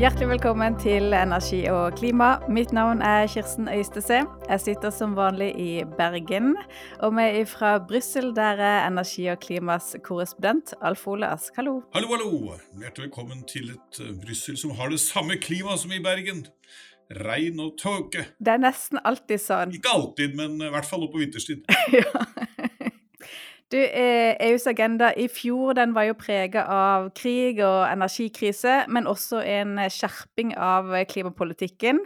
Hjertelig velkommen til Energi og klima. Mitt navn er Kirsten Øystese. Jeg sitter som vanlig i Bergen. Og med fra Brussel, der er Energi og klimas korrespondent Alf Ole Ask. Hallo. Hallo, hallo. Hjertelig velkommen til et uh, Brussel som har det samme klimaet som i Bergen. Regn og tåke. Det er nesten alltid sånn. Ikke alltid, men i hvert fall nå på vinterstid. ja. Du, EUs agenda i fjor den var jo prega av krig og energikrise, men også en skjerping av klimapolitikken.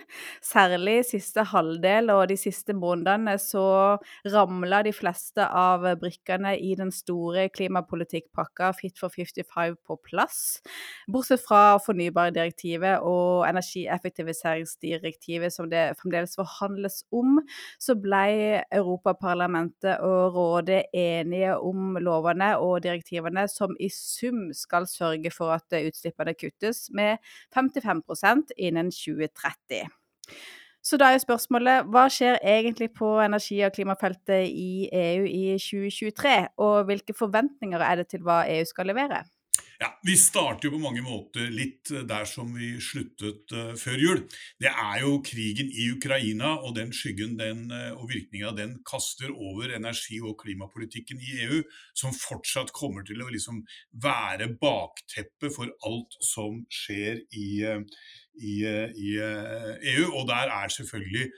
Særlig siste halvdel og de siste månedene så ramla de fleste av brikkene i den store klimapolitikkpakka Fit for 55 på plass. Bortsett fra fornybardirektivet og energieffektiviseringsdirektivet som det fremdeles forhandles om, så ble Europaparlamentet og rådet enige om lovene og direktivene som i sum skal sørge for at utslippene kuttes med 55% innen 2030. Så da er spørsmålet hva skjer egentlig på energi- og klimafeltet i EU i 2023, og hvilke forventninger er det til hva EU skal levere? Ja, Vi starter jo på mange måter litt der som vi sluttet uh, før jul. Det er jo krigen i Ukraina og den skyggen den, uh, og virkningen av den kaster over energi- og klimapolitikken i EU, som fortsatt kommer til å liksom være bakteppet for alt som skjer i, i, i EU. Og der er selvfølgelig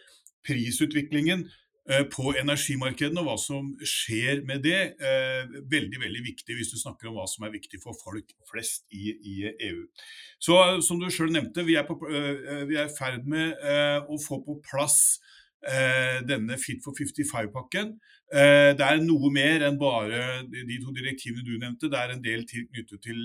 prisutviklingen Eh, på energimarkedene og hva som skjer med det. Eh, veldig veldig viktig hvis du snakker om hva som er viktig for folk flest i, i EU. Så Som du sjøl nevnte, vi er, eh, i ferd med å få på plass denne Fit for 55-pakken. Det er noe mer enn bare de to direktivene du nevnte. Det er en del knyttet til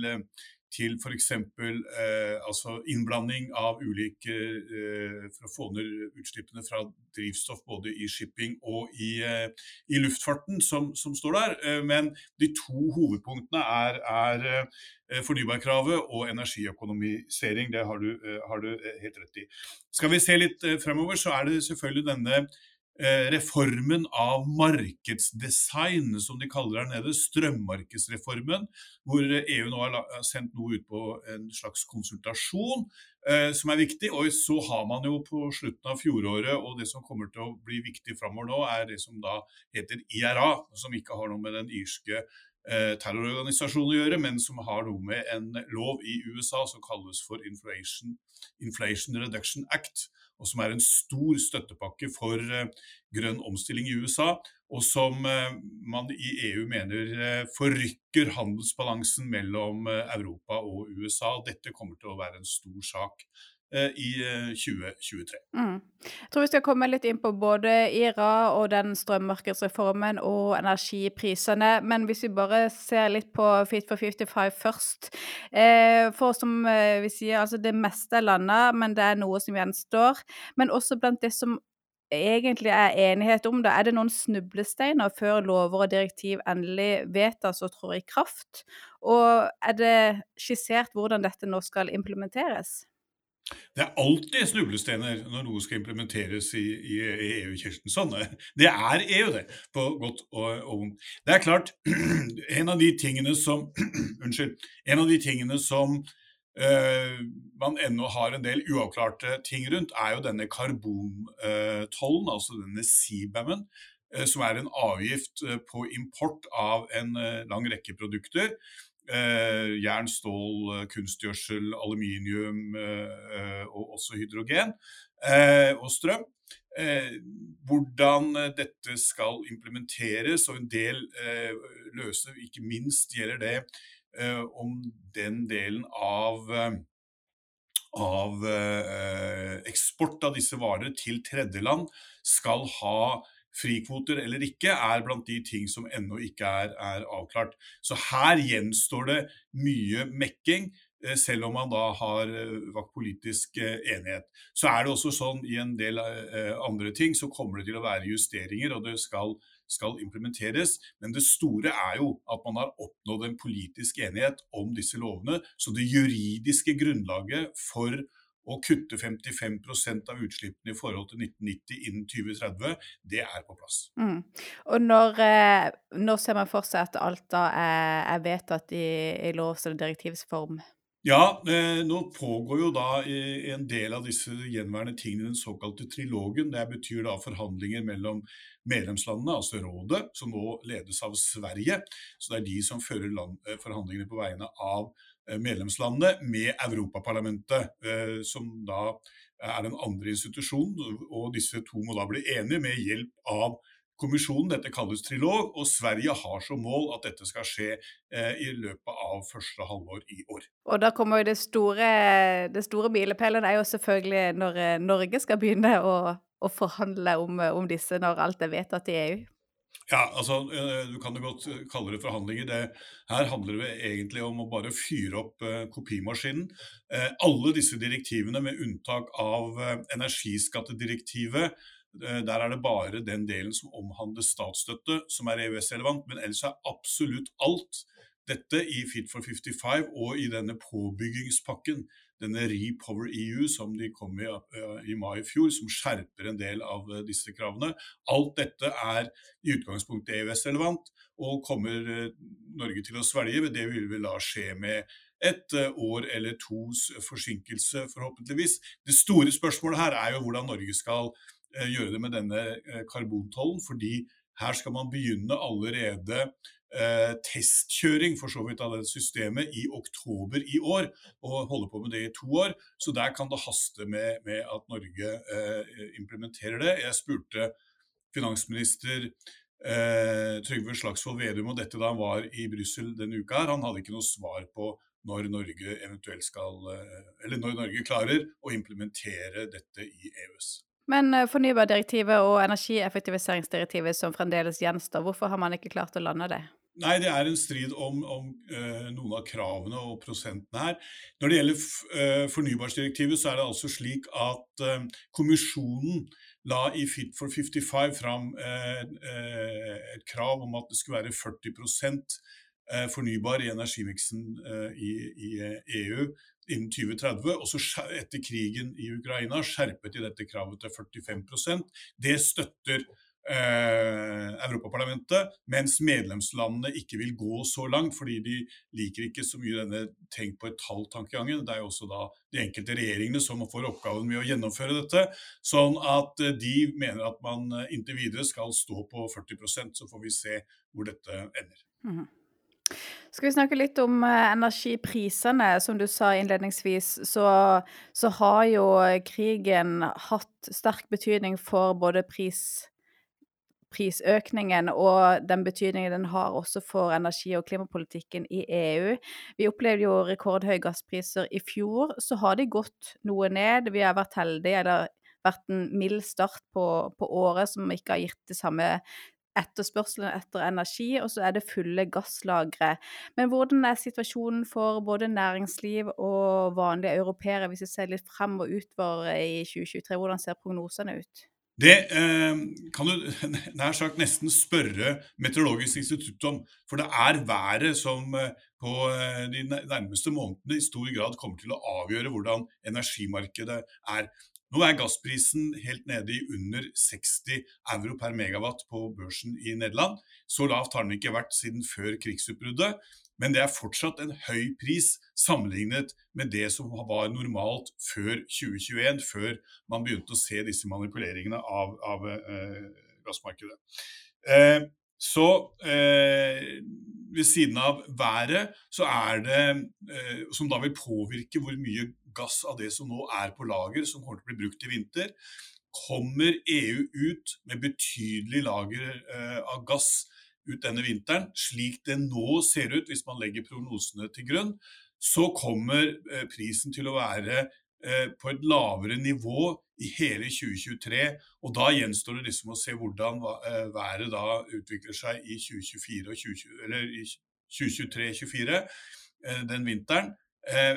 til f.eks. Eh, altså innblanding av ulike eh, For å få ned utslippene fra drivstoff både i shipping og i, eh, i luftfarten, som, som, står der. Eh, men de to hovedpunktene er, er eh, fornybarkravet og energiøkonomisering. Det har du, eh, har du, helt rett i. Skal vi se litt fremover, så er det selvfølgelig denne reformen av markedsdesign, som de kaller der nede, strømmarkedsreformen, hvor EU nå har sendt noe ut på en slags konsultasjon, eh, som er viktig. Og så har man jo på slutten av fjoråret, og det som kommer til å bli viktig framover nå, er det som da heter IRA, som ikke har noe med den irske eh, terrororganisasjonen å gjøre, men som har noe med en lov i USA som kalles for Inflation, Inflation Reduction Act og som er en stor støttepakke for eh, grønn omstilling i USA, og som eh, man i EU mener forrykker handelsbalansen mellom Europa og USA. Dette kommer til å være en stor sak i 2023. Mm. Jeg tror vi skal komme litt inn på både IRA og den strømmarkedsreformen og energiprisene. Men hvis vi bare ser litt på Fit for 55 først. for som vi sier, altså det meste er landa, men det er noe som gjenstår. Men også blant det som egentlig er enighet om det. Er det noen snublesteiner før lover og direktiv endelig vedtas og trår i kraft? Og er det skissert hvordan dette nå skal implementeres? Det er alltid snublestener når noe skal implementeres i, i, i EU, Kirsten. Sånn det er EU, det, på godt og vondt. Det er klart, en av de tingene som Unnskyld. En av de tingene som uh, man ennå har en del uavklarte ting rundt, er jo denne karbontollen, uh, altså denne CBAM-en. Som er en avgift eh, på import av en lang rekke produkter Eh, jern, stål, eh, kunstgjødsel, aluminium eh, og også hydrogen og strøm. hvordan dette skal implementeres, og en del løse, ikke minst gjelder det om den delen av av eksport av disse varer til tredjeland skal ha frikvoter eller ikke, er blant de ting som ennå ikke er, er, avklart. Så her gjenstår det mye mekking. Eh, selv om man da har vakt vært politisk eh, enighet. Så er det også sånn i en del andre ting så kommer det til å være justeringer, og det skal, skal implementeres. Men det store er jo at man har oppnådd en politisk enighet om disse lovene. Så det juridiske grunnlaget for å kutte 55% av utslippene i forhold til 1990 innen 2030, det er på plass. Mm. Og når, eh, når, ser man for seg at alt da er, er vedtatt i, i lovs- eller direktivsform? Ja, eh, nå pågår jo da en del av disse gjenværende tingene den såkalte trilogen. Det betyr da forhandlinger mellom medlemslandene, altså rådet, som nå ledes av Sverige. Så det er de som fører land, eh, forhandlingene på vegne av eh, medlemslandene med Europaparlamentet, eh, som da er den andre institusjonen. Og disse to må da bli enige med hjelp av kommisjonen. Dette kalles trilog, og Sverige har som mål at dette skal skje eh, i løpet av første halvår i år. Og da kommer jo det store, det store milepælen er jo selvfølgelig når eh, Norge skal begynne å, å forhandle om, om, disse når alt er vedtatt i EU. Ja, altså eh, Du kan jo godt kalle det forhandlinger. Det, her handler det egentlig om å bare fyre opp eh, kopimaskinen. Eh, alle disse direktivene, med unntak av eh, energiskattedirektivet, Eh, der er det bare den delen som omhandler statsstøtte som er EØS-relevant, men ellers er absolutt alt dette i Fit for 55 og i denne påbyggingspakken, denne Repower EU som de kom med eh, i mai i fjor, som skjerper en del av eh, disse kravene. Alt dette er i utgangspunktet EØS-relevant og kommer Norge til å svelge. Det vil vi la skje med et år eller tos forsinkelse, forhåpentligvis. Det store spørsmålet her er jo hvordan Norge skal Eh, gjøre det med denne eh, karbontollen, fordi her skal man begynne allerede eh, testkjøring for så vidt av det systemet i oktober i år, og holde på med det i to år. Så der kan det haste med, med at Norge eh, implementerer det. Jeg spurte finansminister eh, Trygve Slagsvold Vedum om dette da han var i Brussel denne uka. her. Han hadde ikke noe svar på når Norge eventuelt skal, eller når Norge klarer å implementere dette i EØS. Men eh, fornybardirektivet og energieffektiviseringsdirektivet som fremdeles gjenstår, hvorfor har man ikke klart å lande det? Nei, det er en strid om, om uh, noen av kravene og prosentene her. Når det gjelder uh, fornybardirektivet, så er det altså slik at uh, kommisjonen la i Fit for 55 fram et krav om at det skulle være 40% fornybar i energimiksen i, i EU innen 2030. Og så etter krigen i Ukraina skjerpet de dette kravet til 45% Det støtter eh, Europaparlamentet, mens medlemslandene ikke vil gå så langt, fordi de liker ikke så mye denne tenk på et tall-tankegangen. Det er jo også da de enkelte regjeringene som får oppgaven med å gjennomføre dette. Sånn at eh, de mener at man eh, inntil videre skal stå på 40% så får vi se hvor dette ender. Mm -hmm. Skal vi snakke litt om eh, energiprisene? Som du sa innledningsvis, så, så har jo krigen hatt sterk betydning for både pris, prisøkningen og den betydningen den har også for energi- og klimapolitikken i EU. Vi opplevde jo rekordhøye gasspriser i fjor. Så har de gått noe ned. Vi har vært heldige, eller vært en mild start på, på året som ikke har gitt det samme etterspørselen etter energi, og så er det fulle gasslagre. Men hvordan er situasjonen for både næringsliv og vanlige europeere, hvis vi ser litt frem og utover i 2023? Hvordan ser prognosene ut? Det eh, kan du nær sagt nesten spørre Meteorologisk institutt om. For det er været som eh, på eh, de nærmeste månedene i stor grad kommer til å avgjøre hvordan energimarkedet er. Nå er gassprisen helt nede i under 60 euro per megawatt på børsen i Nederland. Så lavt har den ikke vært siden før krigsutbruddet. Men det er fortsatt en høy pris sammenlignet med det som var normalt før 2021, før man begynte å se disse manipuleringene av, av eh, gassmarkedet. Eh, så eh, ved siden av været, så er det eh, Som da vil påvirke hvor mye gass av det som nå er på lager, som kommer til å bli brukt i vinter. Kommer EU ut med betydelig lager eh, av gass ut denne vinteren, slik det nå ser ut hvis man legger prognosene til grunn, så kommer eh, prisen til å være Eh, på et lavere nivå i hele 2023. Og da gjenstår det liksom å se hvordan eh, været da utvikler seg i 2023-2024, eh, den vinteren.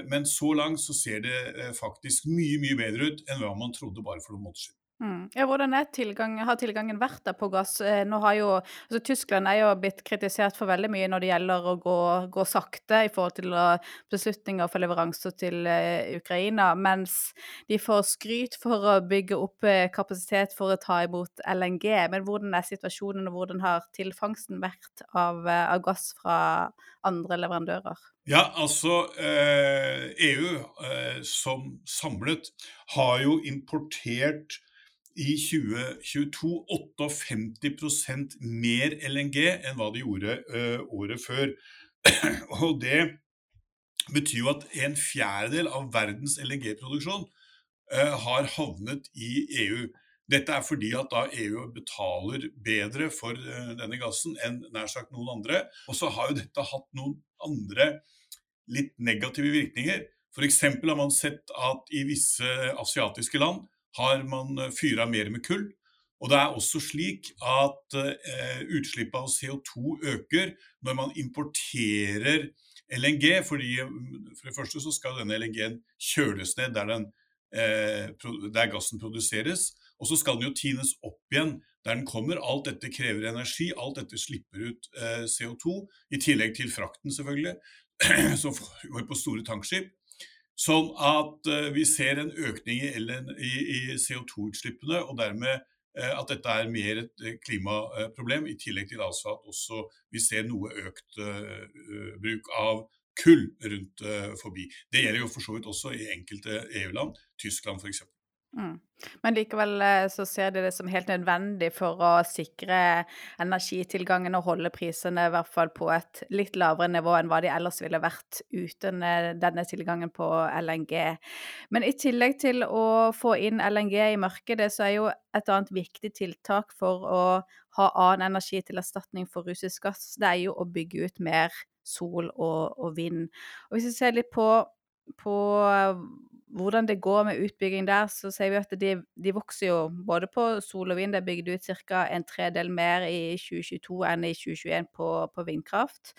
Men så langt så ser det faktisk mye mye bedre ut enn hva man trodde bare for noen måneder siden. Mm. Ja, hvordan tilgang har tilgangen vært der på gass? Eh, nå har jo altså Tyskland er jo blitt kritisert for veldig mye når det gjelder å gå gå sakte i forhold til beslutninger for leveranser til, eh, Ukraina, mens de får skryt for å bygge opp, eh, kapasitet for å ta imot LNG. Men hvordan er situasjonen, og hvordan har tilfangsten vært av, av gass fra andre leverandører? Ja, altså EU eh, som samlet har jo importert i 2022 58% mer LNG enn hva de gjorde uh, året før. Og det betyr jo at en fjerdedel av verdens LNG-produksjon uh, har havnet i EU. Dette er fordi at da EU betaler bedre for uh, denne gassen enn nær sagt noen andre. Og så har jo dette hatt noen andre litt negative virkninger. F.eks. har man sett at i visse asiatiske land har man eh, fyra mer med kull. Og det er også slik at eh, utslippet av CO2 øker når man importerer LNG. fordi mm, For det første så skal denne LNG-en kjøles ned der, den, eh, der, gassen produseres. Og så skal den jo tines opp igjen der den kommer. Alt dette krever energi. Alt dette slipper ut eh, CO2. I tillegg til frakten, selvfølgelig, som går på store tankskip. Sånn at uh, vi ser en økning i, i, i CO2-utslippene, og dermed uh, at dette er mer et eh, klimaproblem, i tillegg til altså at også vi ser noe økt bruk av kull rundt forbi. Det gjelder jo for så vidt også i enkelte EU-land, Tyskland f.eks. Mm. Men likevel eh, så ser de det som helt nødvendig for å sikre energitilgangen og holde prisene i hvert fall på et litt lavere nivå enn hva de ellers ville vært uten eh, denne tilgangen på LNG. Men i tillegg til å få inn LNG i markedet, så er jo et annet viktig tiltak for å ha annen energi til erstatning for russisk gass, det er jo å bygge ut mer sol og, og vind. Og hvis vi ser litt på på hvordan det går med utbygging der, så ser vi at de, de vokser jo både på sol og vind. Det er bygd ut ca. en tredel mer i 2022 enn i 2021 på, på vindkraft.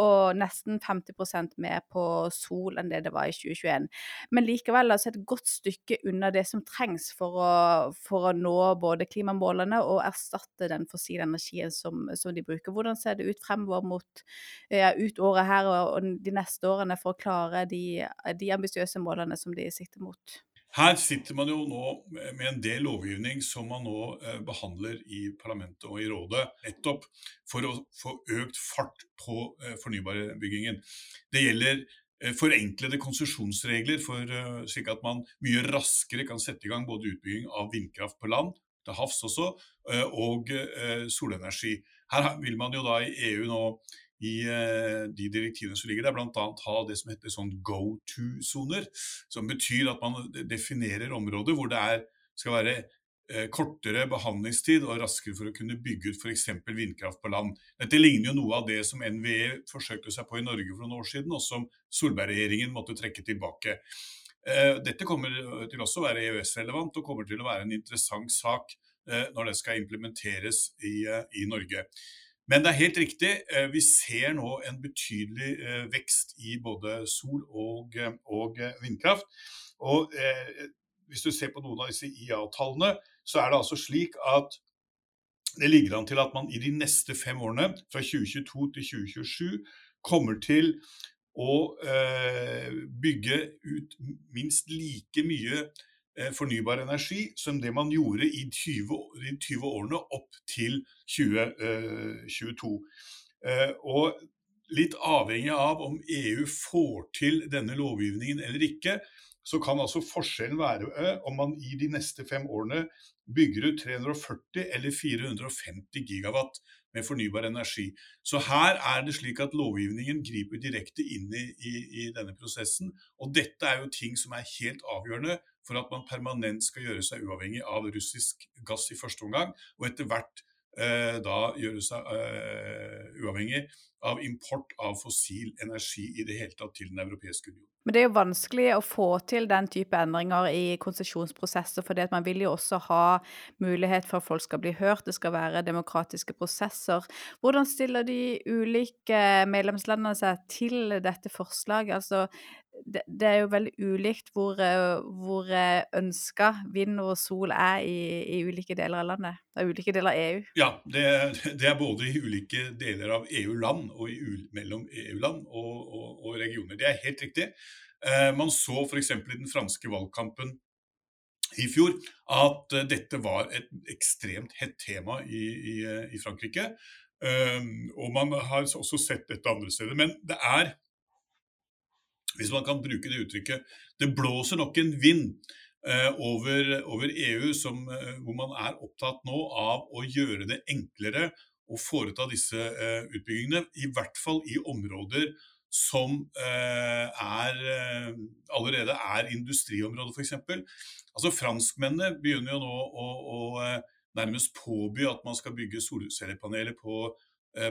Og nesten 50% mer på sol enn det det var i 2021. Men likevel altså et godt stykke unna det som trengs for å, for å nå både klimamålene og erstatte den fossile energien som, som, de bruker. Hvordan ser det ut fremover mot ja, ut året her og, og, de neste årene for å klare de, de ambisiøse målene som de sikter mot? Her sitter man jo nå med en del lovgivning som man nå eh, behandler i parlamentet og i rådet, nettopp for å få økt fart på eh, fornybarbyggingen. Det gjelder eh, forenklede konsesjonsregler, for, slik at man mye raskere kan sette i gang både utbygging av vindkraft på land, til havs også, og solenergi. Her vil man jo da i EU nå i eh, de direktivene som ligger der, bl.a. ha det som heter sånn go to-soner. Som betyr at man definerer områder hvor det er, skal være eh, kortere behandlingstid og raskere for å kunne bygge ut f.eks. vindkraft på land. Dette ligner jo noe av det som NVE forsøkte seg på i Norge for noen år siden, og som Solberg-regjeringen måtte trekke tilbake. Eh, dette kommer til også å være EØS-relevant og kommer til å være en interessant sak når det skal implementeres i, i Norge. Men det er helt riktig, eh, vi ser nå en betydelig eh, vekst i både sol og, eh, og vindkraft. Og eh, hvis du ser på noen av disse IA-tallene, så er det altså slik at det ligger an til at man i de neste fem årene, fra 2022 til 2027, kommer til å eh, bygge ut minst like mye fornybar energi som det man gjorde i 20, de 20 årene opp til 2022. Eh, eh, og litt avhengig av om EU får til denne lovgivningen eller ikke, så kan altså forskjellen være om man i de neste fem årene bygger ut 340 eller 450 gigawatt med fornybar energi. Så her er det slik at lovgivningen griper direkte inn i, i, i denne prosessen. Og dette er jo ting som er helt avgjørende for at man permanent skal gjøre seg uavhengig av russisk gass i første omgang, og etter hvert da gjøre seg eh, uavhengig av import av fossil energi i det hele tatt til Den europeiske union. Men det er jo vanskelig å få til den type endringer i konsesjonsprosesser, for man vil jo også ha mulighet for at folk skal bli hørt, det skal være demokratiske prosesser. Hvordan stiller de ulike medlemslandene seg til dette forslaget? Altså, det, det er jo veldig ulikt hvor, eh, hvor eh, ønska vind og sol er i, i ulike deler av landet. Det er ulike deler av EU. Ja, det, det er både i ulike deler av EU-land og i, mellom EU-land og, og, og, regioner. Det er helt riktig. Eh, man så f.eks. i den franske valgkampen i fjor at dette var et ekstremt hett tema i, i, i Frankrike. Og man har også sett dette andre steder. Men det er hvis man kan bruke det uttrykket. Det blåser nok en vind eh, over, over, EU som, eh, hvor man er opptatt nå av å gjøre det enklere å foreta disse eh, utbyggingene. I hvert fall i områder som er, allerede er industriområder, f.eks. Altså, franskmennene begynner jo nå å, å, nærmest påby at man skal bygge solcellepaneler på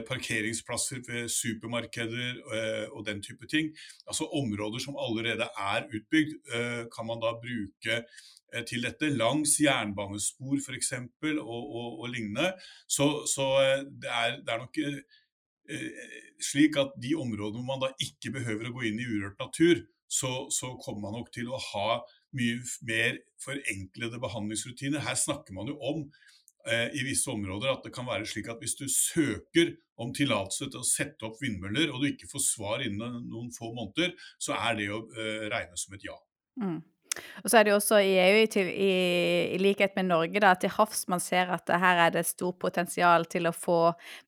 parkeringsplasser ved supermarkeder eh, og den type ting. Altså Områder som allerede er utbygd, eh, kan man da bruke til dette. Langs jernbanespor f.eks. Og, og, og lignende. Så, så det, er, det, er, nok slik at de områdene hvor man da ikke behøver å gå inn i urørt natur, så, så kommer man nok til å ha mye mer forenklede behandlingsrutiner. Her snakker man jo om Eh, i visse områder at det kan være slik at hvis du søker om tillatelse til å sette opp vindmøller, og du ikke får svar innen noen få måneder, så er det å uh, regne som et ja. Mm. Og så er det jo også i EU, i, i likhet med Norge, da, til havs man ser at her er det stort potensial til å få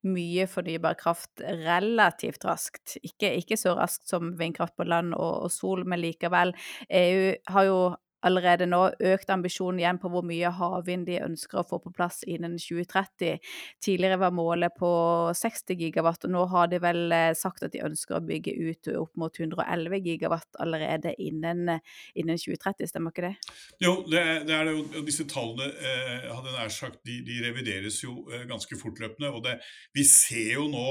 mye fornybar kraft relativt raskt. Ikke, ikke så raskt som vindkraft på land og, og sol, men likevel. EU har jo allerede nå økt ambisjonen igjen på hvor mye havvind de ønsker å få på plass innen 2030. Tidligere var målet på 60 gigawatt, og nå har de vel eh, sagt at de ønsker å bygge ut opp mot 111 gigawatt allerede innen, innen 2030, stemmer ikke det? Jo, det er det. Er jo, disse tallene eh, hadde nær sagt, de, de, revideres jo eh, ganske fortløpende. og det, Vi ser jo nå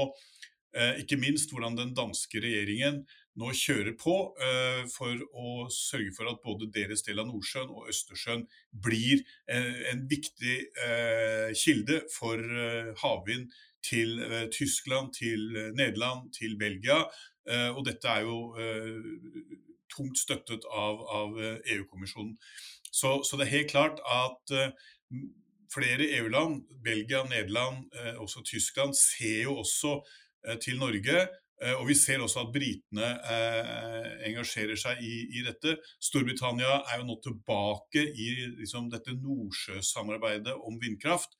eh, ikke minst hvordan den danske regjeringen nå kjører på uh, for å sørge for at både deres del av Nordsjøen og Østersjøen blir uh, en viktig uh, kilde for havvind til Tyskland, til Nederland, til Belgia. og dette er jo tungt støttet av, av EU-kommisjonen. Så, så, det er helt klart at flere EU-land, Belgia, Nederland, også Tyskland, ser jo også til Norge Eh, og Vi ser også at britene eh, engasjerer seg i, i, dette. Storbritannia er jo nå tilbake i liksom, dette Nordsjøsamarbeidet om vindkraft.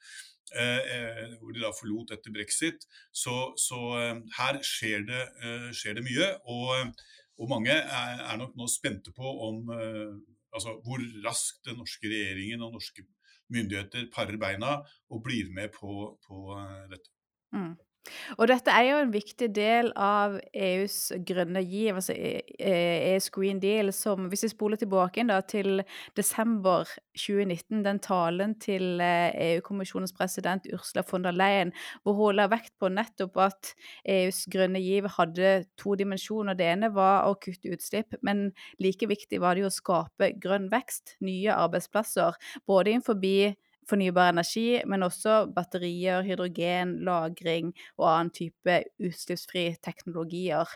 Eh, eh hvor de da forlot etter brexit. Så, så eh, her skjer det, eh, skjer det, mye. Og, og mange er, er, nok nå spente på om altså, hvor raskt den norske regjeringen og norske myndigheter parer beina og blir med på, på dette. Mm. Og dette er jo en viktig del av EUs grønne giv, altså EUs Green Deal, som hvis vi spoler tilbake da, til desember 2019, den talen til EU-kommisjonens president Ursula von der Leyen, hvor hun la vekt på nettopp at EUs grønne giv hadde to dimensjoner. Det ene var å kutte utslipp, men like viktig var det jo å skape grønn vekst, nye arbeidsplasser, både innenfor fornybar energi, men også batterier, hydrogen, lagring og annen type utslippsfri teknologier.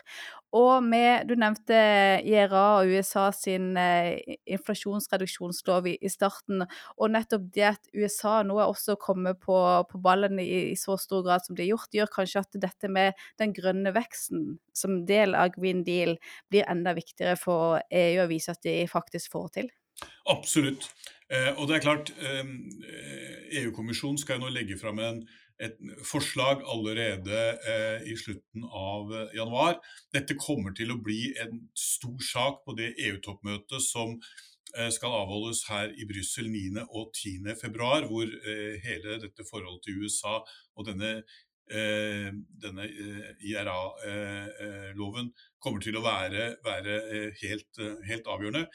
Og med Du nevnte IRA og USA sin eh, inflasjonsreduksjonslov i, i, starten, og nettopp det at USA nå er også kommet på, på ballen i, i, så stor grad som det er gjort, gjør kanskje at dette med den grønne veksten som del av Green Deal blir enda viktigere for EU å vise at de faktisk får til. Absolutt. Eh, og det er klart, EU-kommisjonen eh, e skal jo nå legge fram en, et forslag allerede eh, i slutten av januar. Dette kommer til å bli en stor sak på det EU-toppmøtet som skal avholdes her i Brussel 9. og 10. februar, hvor hele dette forholdet til USA og denne, denne IRA-loven kommer til å være, være helt, helt avgjørende.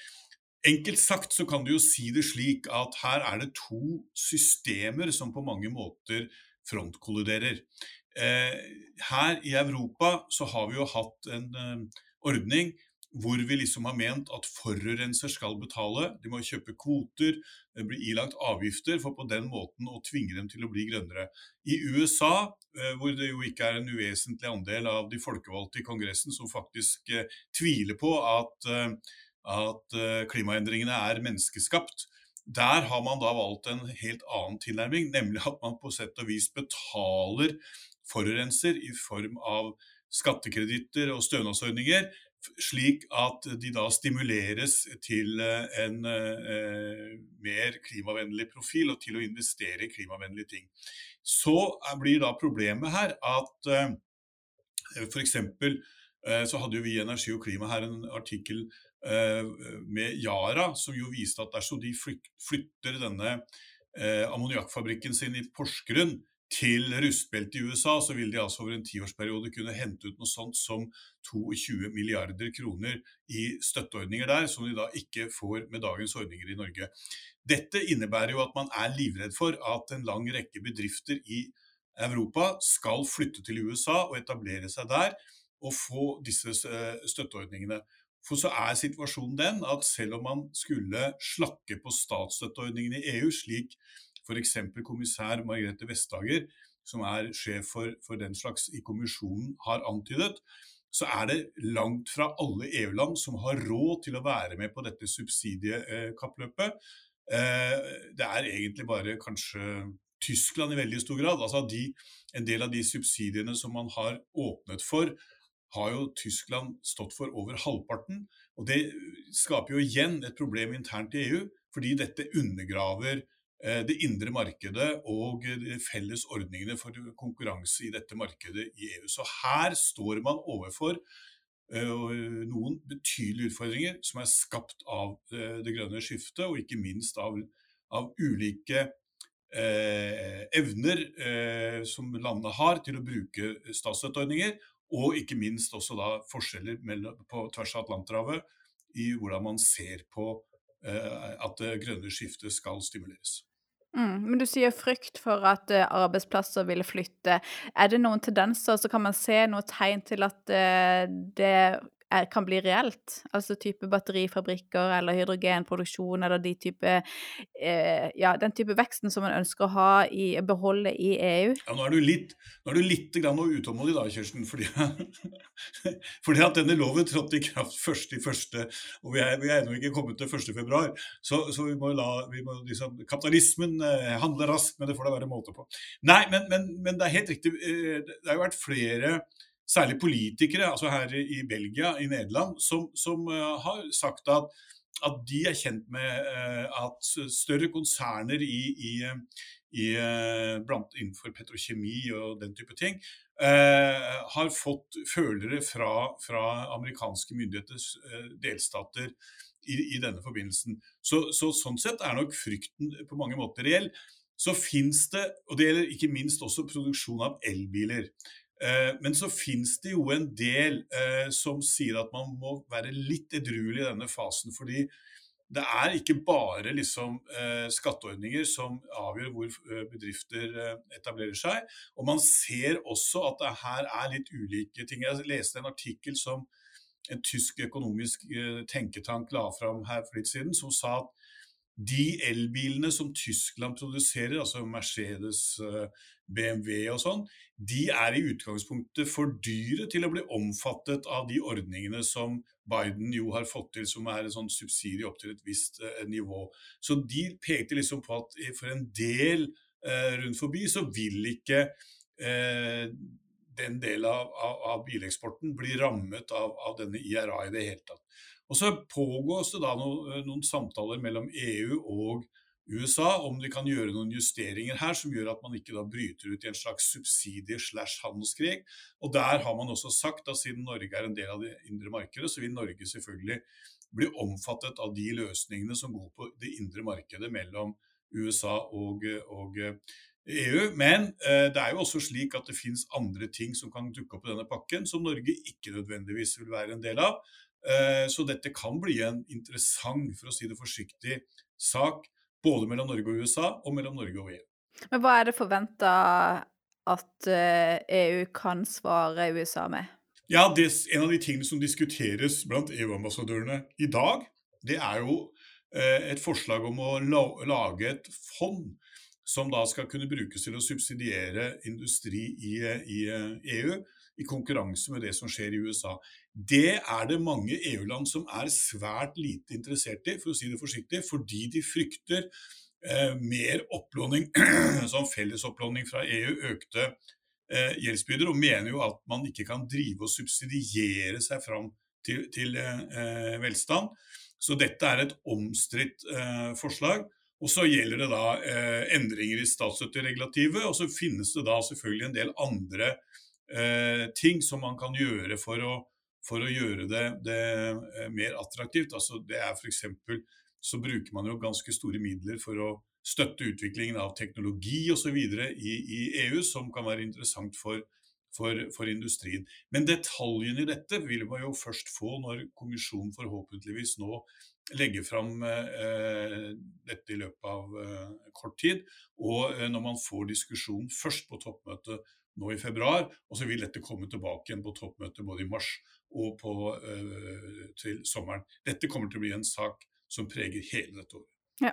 Enkelt sagt så kan du jo si det slik at her er det to systemer som på mange måter frontkolliderer. Eh, her i Europa så har vi jo hatt en eh, ordning hvor vi liksom har ment at forurenser skal betale. De må kjøpe kvoter, bli blir ilagt avgifter for på den måten å tvinge dem til å bli grønnere. I USA, eh, hvor det jo ikke er en uvesentlig andel av de folkevalgte i Kongressen som faktisk eh, tviler på at, eh, at klimaendringene er menneskeskapt, der har man da valgt en helt annen tilnærming, nemlig at man på sett og vis betaler forurenser i form av skattekreditter og stønadsordninger, slik at de da stimuleres til eh, en eh, mer klimavennlig profil og til å investere i klimavennlige ting. Så blir da problemet her at eh, f.eks. Eh, så hadde jo vi i Energi og klima her en artikkel eh, med Yara som jo viste at dersom de flytter denne eh, ammoniakkfabrikken sin i Porsgrunn til rustbeltet i USA, så vil de altså over en tiårsperiode kunne hente ut noe sånt som 22 milliarder kroner i støtteordninger der, som de da ikke får med dagens ordninger i Norge. Dette innebærer jo at man er livredd for at en lang rekke bedrifter i Europa skal flytte til USA og etablere seg der og få disse eh, støtteordningene. For så er situasjonen den at selv om man skulle slakke på statsstøtteordningene i EU, slik f.eks. kommissær Margrethe Vestager, som er sjef for, for, den slags i kommisjonen, har antydet, så er det langt fra alle EU-land som har råd til å være med på dette subsidiekappløpet. Eh, det er egentlig bare kanskje Tyskland i veldig stor grad. altså de, En del av de subsidiene som man har åpnet for, har jo Tyskland stått for over halvparten. Og Det skaper jo igjen et problem internt i EU, fordi dette undergraver Eh, det indre markedet og de felles ordningene for konkurranse i dette markedet i EU. Så her står man overfor eh, noen betydelige utfordringer som er skapt av eh, det grønne skiftet, og ikke minst av, av ulike eh, evner eh, som landene har til å bruke statsstøtteordninger, og ikke minst også da forskjeller mellom, på tvers av Atlanterhavet i hvordan man ser på eh, at det grønne skiftet skal stimuleres. Mm, men du sier frykt for at uh, arbeidsplasser vil flytte. Er det noen tendenser, så kan man se noe tegn til at uh, det er, kan bli reelt? Altså type batterifabrikker eller hydrogenproduksjon eller de type eh, Ja, den type veksten som man ønsker å ha i, beholde i EU? Ja, nå er du litt, nå er du litt grann utålmodig da, Kirsten. Fordi, fordi at denne loven trådte i kraft 1.1., og vi er, vi er ennå ikke kommet til 1.2. Så, så vi må la vi må liksom, Kapitalismen eh, handler raskt, men det får da være måte på. Nei, men, men, men det er helt riktig. Eh, det har jo vært flere særlig politikere, altså her i Belgia, i Nederland, som, som uh, har sagt at, at, de er kjent med uh, at større konserner i, i, i uh, blant, innenfor petrokjemi og den type ting har fått følere fra, fra amerikanske myndigheters delstater i, i, denne forbindelsen. Så, så, sånn sett er nok frykten på mange måter reell. Så fins det, og det gjelder ikke minst også produksjon av elbiler. Eh, men så finnes det jo en del eh, som sier at man må være litt edruelig i denne fasen. fordi det er ikke bare liksom, eh, skatteordninger som avgjør hvor bedrifter etablerer seg. Og man ser også at det her er litt ulike ting. Jeg leste en artikkel som en tysk økonomisk tenketank la fram her for litt siden, som sa at de elbilene som Tyskland produserer, altså Mercedes, BMW og sånn, de er i utgangspunktet for dyre til å bli omfattet av de ordningene som Biden jo har fått til, som er en sånn subsidie opp til et visst eh, nivå. Så de pekte liksom på at for en del eh, rundt forbi så vil ikke eh, den delen av, av, av, bileksporten bli rammet av, av denne IRA i det hele tatt. Og så pågås det da noen, noen samtaler mellom EU og USA om de kan gjøre noen justeringer her som gjør at man ikke da bryter ut i en slags subsidie slash handelskrig. Og der har man også sagt at siden Norge er en del av det indre markedet, så vil Norge selvfølgelig bli omfattet av de løsningene som går på det indre markedet mellom USA og, og EU. Men eh, det er jo også slik at det finnes andre ting som kan dukke opp i denne pakken, som Norge ikke nødvendigvis vil være en del av. Eh, så dette kan bli en interessant, for å si det forsiktig, sak både mellom Norge og USA, og mellom Norge og EU. Men hva er det forventa at EU eh, e kan svare USA med? Ja, det, En av de tingene som diskuteres blant EU-ambassadørene i dag, det er jo eh, et forslag om å lage et fond som da skal kunne brukes til å subsidiere industri i, i EU, i konkurranse med det som skjer i USA. Det er det mange EU-land som er svært lite interessert i, for å si det forsiktig, fordi de frykter eh, mer opplåning, sånn fellesopplåning fra EU, økte eh, gjeldsbyrder, og mener jo at man ikke kan drive og subsidiere seg fram til, til eh, velstand. Så dette er et omstridt eh, forslag. Og så gjelder det da eh, endringer i statsstøtteregulativet, og så finnes det da selvfølgelig en del andre eh, ting som man kan gjøre for å, for å gjøre det, det eh, mer attraktivt. Altså det er f.eks. så bruker man jo ganske store midler for å støtte utviklingen av teknologi osv. I, i EU, som kan være interessant for, for, for, industrien. Men detaljene i dette vil man jo først få når kommisjonen forhåpentligvis nå legger fram eh, dette i løpet av eh, kort tid. Og eh, når man får diskusjon først på toppmøtet nå i februar, og så vil dette komme tilbake igjen på toppmøtet både i mars og på, eh, til sommeren. Dette kommer til å bli en sak som preger hele dette året. Ja.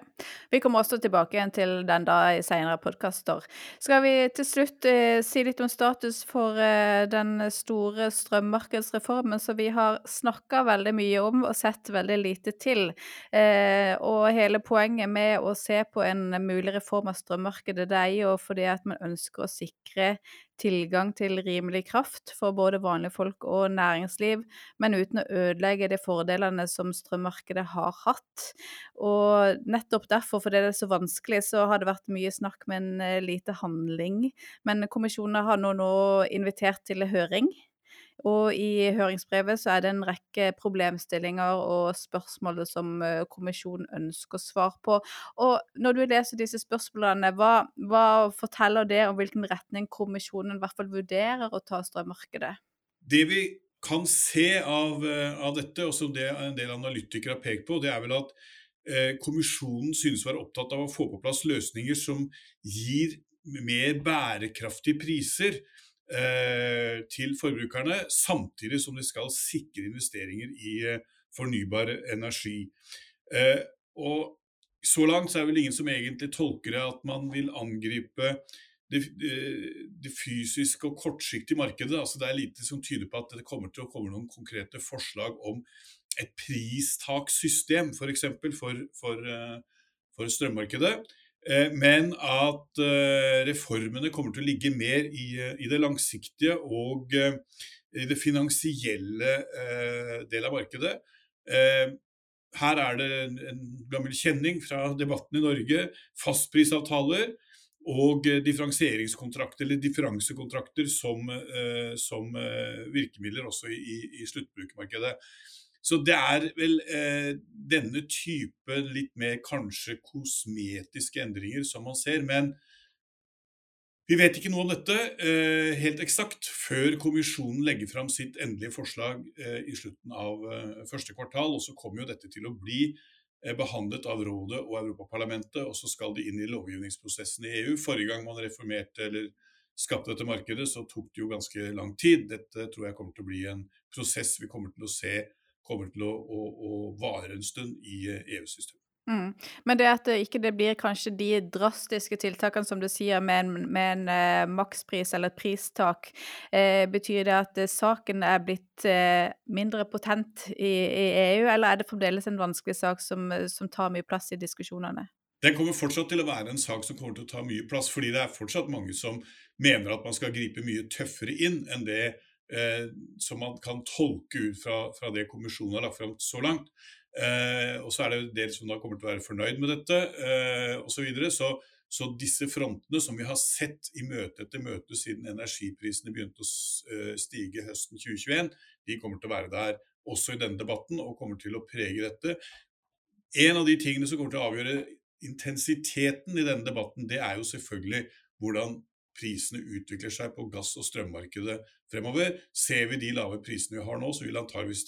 Vi kommer også tilbake igjen til den da i senere podkaster. Skal vi til slutt eh, si litt om status for eh, den store strømmarkedsreformen som vi har snakka veldig mye om og sett veldig lite til. Eh, og hele poenget med å se på en mulig reform av strømmarkedet, det er jo fordi at man ønsker å sikre tilgang til rimelig kraft for både vanlige folk og næringsliv, men uten å ødelegge de fordelene som strømmarkedet har hatt. Og nettopp derfor, fordi det er så vanskelig, så har det vært mye snakk, men eh, lite handling. Men kommisjonen har nå, nå invitert til høring. Og i høringsbrevet så er det en rekke problemstillinger og spørsmål som eh, kommisjonen ønsker svar på. Og når du leser disse spørsmålene, hva, hva forteller det om hvilken retning kommisjonen i hvert fall vurderer å ta strømmarkedet? Det vi kan se av, eh, av dette, og som det en del analytikere har pekt på, det er vel at eh, kommisjonen synes å være opptatt av å få på plass løsninger som gir mer bærekraftige priser til forbrukerne, samtidig som de skal sikre investeringer i eh, fornybar energi. Eh, og så langt så er vel ingen som egentlig tolker det at man vil angripe det, det, fysiske og kortsiktige markedet. Altså det er lite som tyder på at det kommer til å komme noen konkrete forslag om et pristakssystem, f.eks. For, for, for, for strømmarkedet. Eh, men at eh, reformene kommer til å ligge mer i, eh, i det langsiktige og i det finansielle del av markedet. Her er det en gammel kjenning fra debatten i Norge. Fastprisavtaler og differensieringskontrakter eller differansekontrakter som, som virkemidler også i, i sluttbrukermarkedet. Så det er vel eh, denne type litt mer kanskje kosmetiske endringer som man ser. Men vi vet ikke noe om dette eh, helt eksakt før kommisjonen legger fram sitt endelige forslag eh, i slutten av eh, første kvartal. Og så kommer jo dette til å bli eh, behandlet av Rådet og Europaparlamentet, og så skal de inn i lovgivningsprosessen i EU. Forrige gang man reformerte eller skapte dette markedet, så tok det jo ganske lang tid. Dette tror jeg kommer til å bli en prosess vi kommer til å se kommer til å, å, å vare en stund i eh, EU-systemet. Mm. Men det at det ikke det blir kanskje de drastiske tiltakene som du sier, med en, med en eh, makspris eller et pristak, eh, betyr det at eh, saken er blitt eh, mindre potent i, i, EU, eller er det fremdeles en vanskelig sak som, som, tar mye plass i diskusjonene? Den kommer fortsatt til å være en sak som kommer til å ta mye plass, fordi det er fortsatt mange som mener at man skal gripe mye tøffere inn enn det eh, som man kan tolke ut fra, fra det kommisjonen har lagt fram så langt. Eh, og så er det en del som da kommer til å være fornøyd med dette, eh, osv. Så, videre. så så disse frontene som vi har sett i møte etter møte siden energiprisene begynte å eh, stige høsten 2021, de kommer til å være der også i denne debatten og kommer til å prege dette. En av de tingene som kommer til å avgjøre intensiteten i denne debatten, det er jo selvfølgelig hvordan prisene utvikler seg på gass- og strømmarkedet fremover. Ser vi de lave prisene vi har nå, så vil antageligvis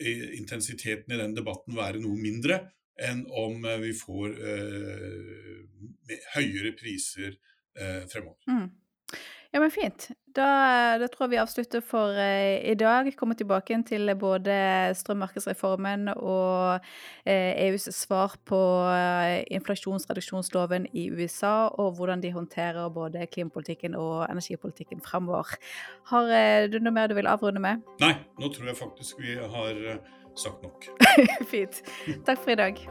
eh, intensiteten i den debatten være noe mindre enn om eh, vi får eh, høyere priser eh, fremover. Mm. Ja, men fint. Da, da tror jeg vi avslutter for eh, i dag. Kommer tilbake til både strømmarkedsreformen og eh, EUs svar på eh, inflasjonsreduksjonsloven i USA, og hvordan de håndterer både klimapolitikken og energipolitikken framover. Har eh, du noe mer du vil avrunde med? Nei, nå tror jeg faktisk vi har eh, sagt nok. Fint. Takk for i dag.